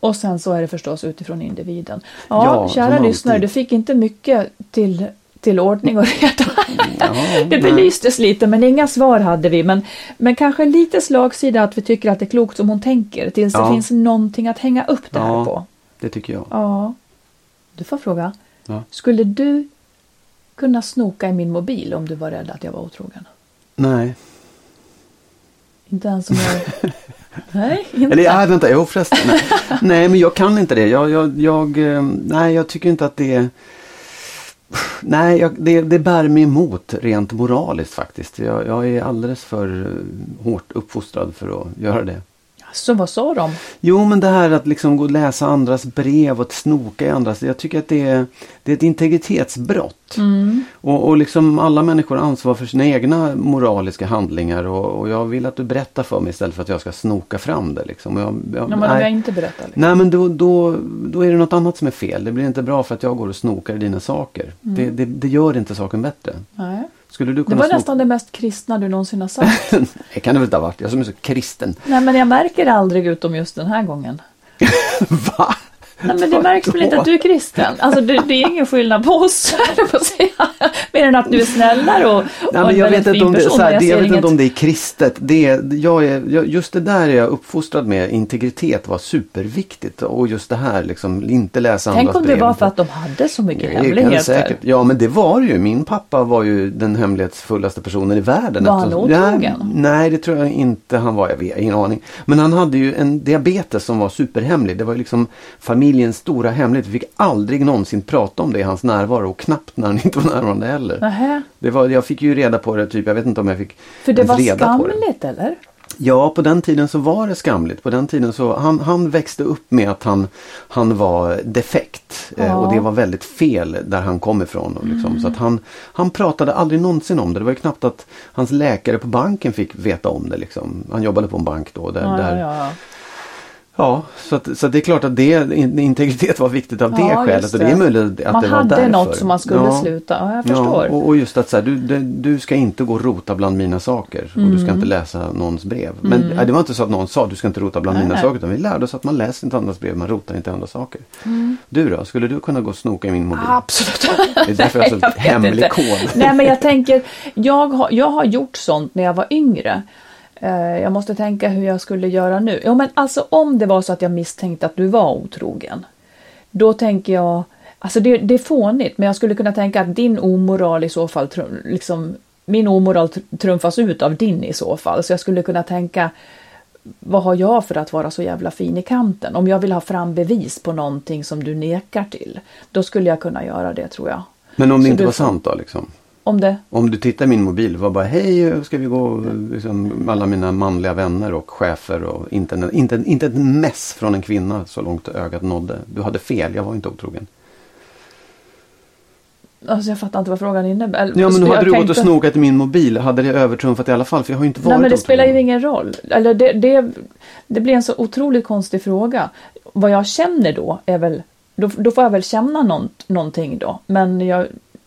Och sen så är det förstås utifrån individen. Ja, Ja, kära lyssnare, du fick inte mycket till, till ordning och reda. Ja, det nej. belystes lite men inga svar hade vi. Men, men kanske lite slagsida att vi tycker att det är klokt som hon tänker. Tills det Ja. finns någonting att hänga upp det här Ja. på. Det tycker jag. Ja. Du får fråga. Ja. Skulle du kunna snoka i min mobil om du var rädd att jag var otrogen? Nej. Inte ens om jag... Nej, inte. Eller ja, vänta, jo förresten. Nej. nej, men jag kan inte det. Jag, jag, jag, eh, nej, jag tycker inte att det är... Nej, jag, det, det bär mig emot rent moraliskt faktiskt. Jag, jag är alldeles för eh, hårt uppfostrad för att göra det. Så vad sa de? Jo, men det här att liksom gå och läsa andras brev och att snoka i andras. Jag tycker att det är, det är ett integritetsbrott. Och, och liksom alla människor har ansvar för sina egna moraliska handlingar. Och, och jag vill att du berättar för mig istället för att jag ska snoka fram det. Liksom. Jag, jag, Ja, men om jag inte berättar. Liksom. Nej men då, då, då är det något annat som är fel. Det blir inte bra för att jag går och snokar i dina saker. Det, det, det gör inte saken bättre. Nej. Skulle du Det kunna var snoka? nästan det mest kristna du någonsin har sagt. det kan det väl inte ha varit. Jag som är så kristen. Nej, men jag märker det aldrig utom just den här gången. Va? Nej, men det märks väl inte att du är kristen? Alltså det, det är ingen skillnad på oss, jag. Mer än att du är snällare och, Nej, och men en jag vet inte om det, person. här, jag jag vet inte inget- om det är kristet. Det, är- jag är, jag, just det där är jag uppfostrad med. Integritet var superviktigt. Och just det här liksom inte läsa Tänk andras om det brev. var för att de hade så mycket kan hemligheter. säkert, ja men det var det ju. Min pappa var ju den hemlighetsfullaste personen i världen. Var han otrogen? nej det tror jag inte han var. Jag vet ingen aning. Men han hade ju en diabetes som var superhemlig. Det var ju liksom familjens stora hemlighet. Vi fick aldrig någonsin prata om det i hans närvaro och knappt när han inte var närvarande heller. Nähä. Det var, jag fick ju reda på det, typ, jag vet inte om jag fick För det var reda på det. skamligt eller? Ja, på den tiden så var det skamligt. På den tiden så, han, han växte upp med att han, han var defekt. Eh, Ja. och det var väldigt fel där han kom ifrån. Och liksom. Så att han, han pratade aldrig någonsin om det. Det var ju knappt att hans läkare på banken fick veta om det. Liksom. Han jobbade på en bank då. Där, Ja, där, ja, ja. Så, att, så att det är klart att det, in- integritet var viktigt av det Ja, skälet. just Och det är möjligt att Man det var hade därför. något som man skulle Ja. sluta. Ja, jag förstår. Ja, och, och just att så här, du, du, du ska inte gå och rota bland mina saker. Och du ska Mm. inte läsa någons brev. Men nej, det var inte så att någon sa du ska inte rota bland Nej, mina nej. saker. Utan vi lärde oss att man läser inte andras brev, man rotar inte andra saker. Du då, skulle du kunna gå och snoka i min mobil? Absolut. Det är därför jag har hemlig inte. kod. Nej men jag tänker, jag har, jag har gjort sånt när jag var yngre. Eh, Jag måste tänka hur jag skulle göra nu. Jo men alltså om det var så att jag misstänkte att du var otrogen. Då tänker jag, alltså det, det är fånigt men jag skulle kunna tänka att din omoral i så fall, liksom, min omoral tr- trumfas ut av din i så fall. Så jag skulle kunna tänka, vad har jag för att vara så jävla fin i kanten? Om jag vill ha fram bevis på någonting som du nekar till, då skulle jag kunna göra det tror jag. Men om det Så inte var sant då liksom? Om det? Om du tittar i min mobil var bara hej ska vi gå liksom, alla mina manliga vänner och chefer och inte, en- inte, inte ett mess från en kvinna så långt ögat nådde. Du hade fel, jag var inte otrogen. Alltså jag fattar inte vad frågan innebär. Ja men hade du gått tänkte- och snokat i min mobil hade det övertrumfat i alla fall för jag har ju inte varit Nej men det otrogen. spelar ju ingen roll. Eller det, det, det blir en så otroligt konstig fråga. Vad jag känner då är väl, då, då får jag väl känna någon, någonting då. Men jag,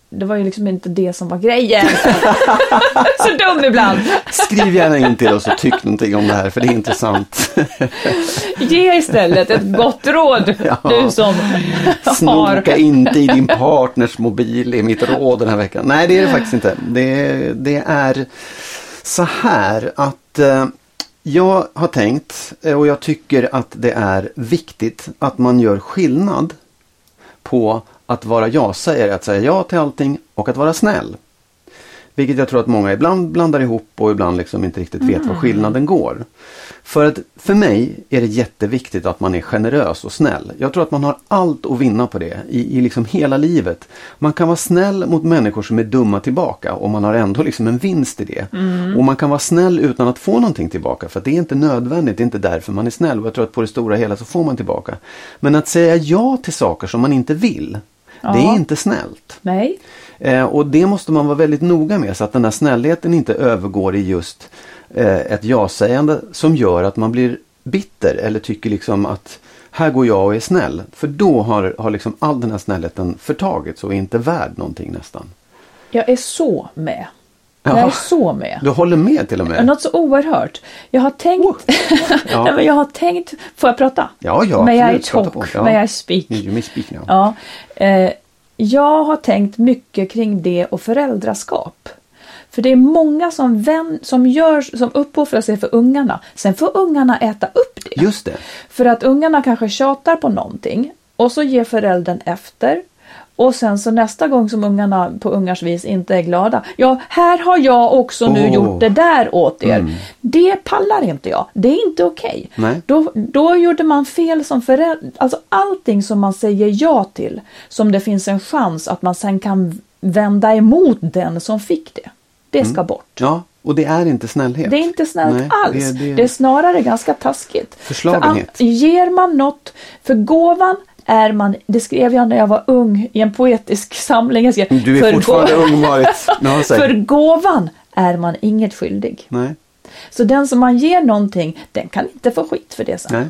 det var ju liksom inte det som var grejen. så dum ibland. Skriv gärna in till oss och tyck någonting om det här för det är intressant. Ge istället ett gott råd. Ja. Du som Snoka har... inte i din partners mobil är mitt råd den här veckan. Nej det är det faktiskt inte. Det, det är så här att eh, jag har tänkt eh, och jag tycker att det är viktigt att man gör skillnad på att vara ja-sägare, att säga ja till allting och att vara snäll. Vilket jag tror att många ibland blandar ihop och ibland liksom inte riktigt vet var skillnaden går. För att för mig är det jätteviktigt att man är generös och snäll. Jag tror att man har allt att vinna på det i, i liksom hela livet. Man kan vara snäll mot människor som är dumma tillbaka och man har ändå liksom en vinst i det. Och man kan vara snäll utan att få någonting tillbaka för att det är inte nödvändigt, det är inte därför man är snäll. Och jag tror att på det stora hela så får man tillbaka. Men att säga ja till saker som man inte vill, det är Ja. inte snällt. Nej. Eh, och det måste man vara väldigt noga med så att den här snällheten inte övergår i just eh, ett ja-sägande som gör att man blir bitter eller tycker liksom att här går jag och är snäll. För då har, har liksom all den här snällheten förtagits och är inte värd någonting nästan. Jag är så med. Ja. Jag är så med. Du håller med till och med? Något så oerhört. Jag har tänkt... Ja. Nej, men jag har tänkt... Får jag prata? Ja, ja, I absolut. Prata talk? Ja. May I speak? You speak now. Ja. Eh, jag har tänkt mycket kring det och föräldraskap. För det är många som, vän, som, gör, som uppoffrar sig för ungarna. Sen får ungarna äta upp det. Just det. För att ungarna kanske tjatar på någonting och så ger föräldern efter. Och sen så nästa gång som ungarna på ungars vis inte är glada. Ja, här har jag också nu Åh. gjort det där åt er. Det pallar inte jag. Det är inte okej. Nej. Då, då gjorde man fel som förälder. Alltså allting som man säger ja till. Som det finns en chans att man sen kan vända emot den som fick det. Det ska bort. Ja, och det är inte snällhet. Det är inte snällt Nej, alls. det- Det, det- är snarare ganska taskigt. Förslagenhet. För ger man något, för gåvan är man, det skrev jag när jag var ung i en poetisk samling. Jag skrev, Du är för fortfarande ung Marit. För gåvan är man inget skyldig. Nej. Så den som man ger någonting, den kan inte få skit för det sen. Nej.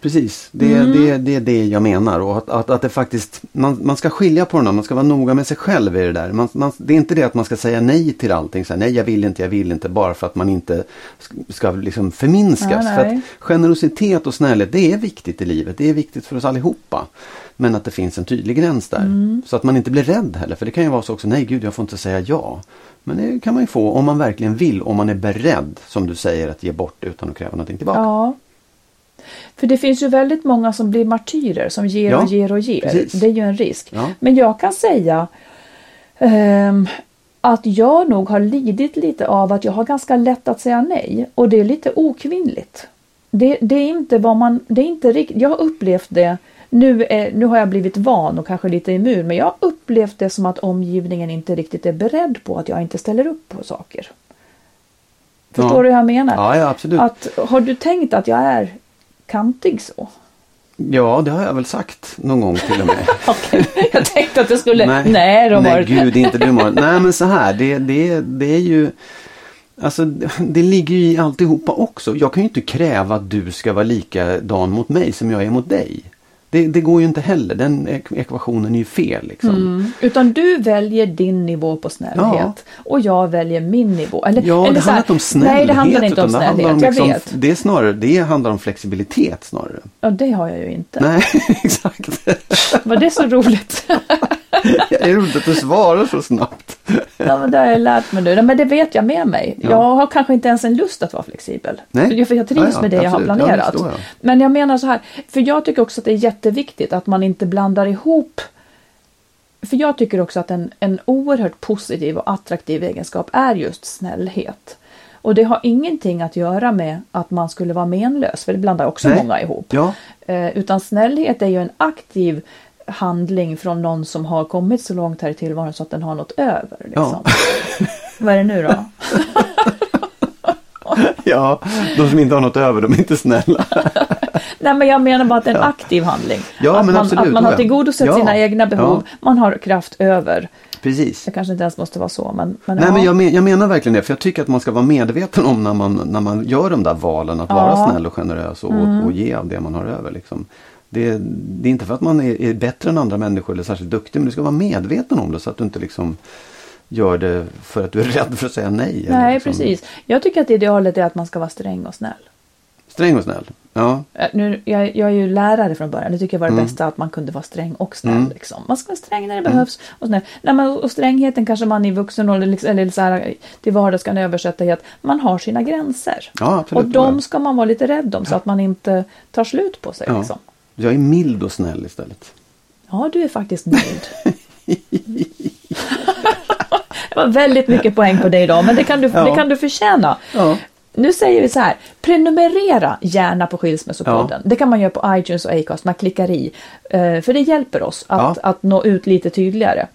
Precis, det, Mm. det, det är det jag menar. Och att, att, att det faktiskt, man, man ska skilja på dem, man ska vara noga med sig själv i det där. Man, man, det är inte det att man ska säga nej till allting. Så här, nej, jag vill inte, jag vill inte. Bara för att man inte sk- ska liksom förminskas. Nej, För att generositet och snällhet, det är viktigt i livet. Det är viktigt för oss allihopa. Men att det finns en tydlig gräns där. Mm. Så att man inte blir rädd heller. För det kan ju vara så också, nej gud jag får inte säga ja. Men det kan man ju få om man verkligen vill. Om man är beredd, som du säger, att ge bort utan att kräva någonting tillbaka. Ja. För det finns ju väldigt många som blir martyrer som ger Ja, och ger och ger. precis. Det är ju en risk. Ja. Men jag kan säga ehm, att jag nog har lidit lite av att jag har ganska lätt att säga nej. Och det är lite okvinnligt. Det, det är inte vad man, det är inte riktigt, jag har upplevt det nu, är, nu har jag blivit van och kanske lite immun men jag har upplevt det som att omgivningen inte riktigt är beredd på att jag inte ställer upp på saker. Förstår Ja. du hur jag menar? Ja, ja, absolut. Att, har du tänkt att jag är kantig så? Ja, det har jag väl sagt någon gång till och med. Okej, jag tänkte att det skulle... Nej, nej, de nej gud, inte du Marit. Nej, men så här, det, det, det är ju... Alltså det ligger ju i alltihopa också. Jag kan ju inte kräva att du ska vara likadan mot mig som jag är mot dig. Det, det går ju inte heller. Den ek- ekvationen är ju fel liksom. Mm. Utan du väljer din nivå på snällhet Ja. och jag väljer min nivå. Eller, Ja, eller det handlar inte om snällhet. Nej, det handlar inte om utan det snällhet. om jag liksom- vet. Det är snarare, det handlar om flexibilitet snarare. Ja, det har jag ju inte. Nej, exakt. Var det så roligt? Det är roligt att du svarar så snabbt. Ja, men det har jag lärt mig nu. Nej, Men det vet jag med mig. Ja. Jag har kanske inte ens en lust att vara flexibel. Nej. För jag trivs Ja, ja, med det jag har absolut. Ja, det planerat. jag. Men jag menar så här, för jag tycker också att det är jätteviktigt att man inte blandar ihop för jag tycker också att en, en oerhört positiv och attraktiv egenskap är just snällhet. Och det har ingenting att göra med att man skulle vara menlös, för det blandar också Nej. många ihop. Ja, Eh, utan snällhet är ju en aktiv handling från någon som har kommit så långt här i tillvaron så att den har något över. Liksom. Vad är det nu då? ja, de som inte har något över, de är inte snälla. Nej men jag menar bara att det är en aktiv handling. Ja, att, men man, absolut, att man har ja. tillgodosett Ja. sina egna behov, Ja. man har kraft över. Precis. Det kanske inte ens måste vara så men, men, Nej ja. men jag, men jag menar verkligen det, för jag tycker att man ska vara medveten om när man, när man gör de där valen att vara Ja. Mm. snäll och generös och, och ge av det man har över. Liksom. Det, det är inte för att man är, är bättre än andra människor eller särskilt duktig, men du ska vara medveten om det så att du inte liksom gör det för att du är rädd för att säga nej. Nej liksom, precis. Jag tycker att idealet är att man ska vara sträng och snäll. Sträng och snäll. Ja, Eh, Nu, jag, jag är ju lärare från början. Det tycker jag var det Mm. bästa att man kunde vara sträng och snäll. Liksom. Man ska vara sträng när det behövs. Och, snäll. Nej, men, och strängheten kanske man i vuxen ålder liksom, eller så här, till vardags kan översätta i att man har sina gränser. ja absolut. och de ska man vara lite rädd om så att man inte tar slut på sig. ja. Liksom. Jag är mild och snäll istället. Ja, du är faktiskt mild. det var väldigt mycket poäng på dig idag, men det kan du, Ja. det kan du förtjäna. Ja. Nu säger vi så här, prenumerera gärna på Skilsmässopodden. Det kan man göra på iTunes och Acast, man klickar i. Eh, För det hjälper oss att, Ja. att nå ut lite tydligare.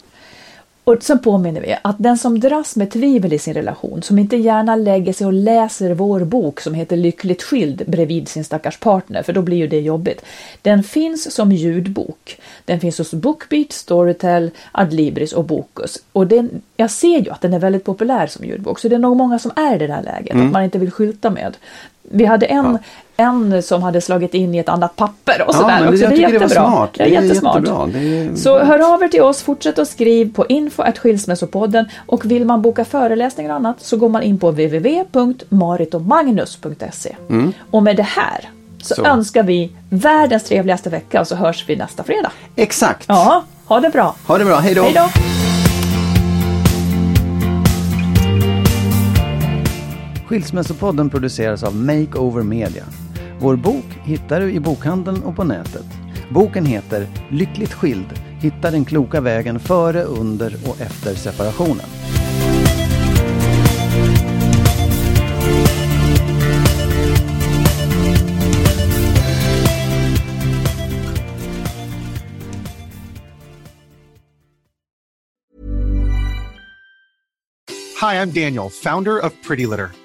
Och sen påminner vi att den som dras med tvivel i sin relation, som inte gärna lägger sig och läser vår bok som heter Lyckligt skild bredvid sin stackars partner, för då blir ju det jobbigt. Den finns som ljudbok. Den finns hos Bookbeat, Storytel, Adlibris och Bokus. Och den, jag ser ju att den är väldigt populär som ljudbok, så det är nog många som är i det där läget, att man inte vill skylta med. Vi hade en, en som hade slagit in i ett annat papper och Ja, sådär men också. jag det är tycker det var jättebra. smart. Det är, Det är jättesmart. jättebra. Det är- Så hör av er till oss, fortsätt att skriv på info.skilsmässopodden och vill man boka föreläsningar och annat så går man in på www.maritomagnus.se. Och med det här så, Så. önskar vi världens trevligaste vecka och så hörs vi nästa fredag. Exakt. Ja, ha det bra. Ha det bra, hej då. Hej då! Skilsmässopodden produceras av Makeover Media. Vår bok hittar du i bokhandeln och på nätet. Boken heter Lyckligt skild. Hitta den kloka vägen före, under och efter separationen. Hi, I'm Daniel, founder of Pretty Litter.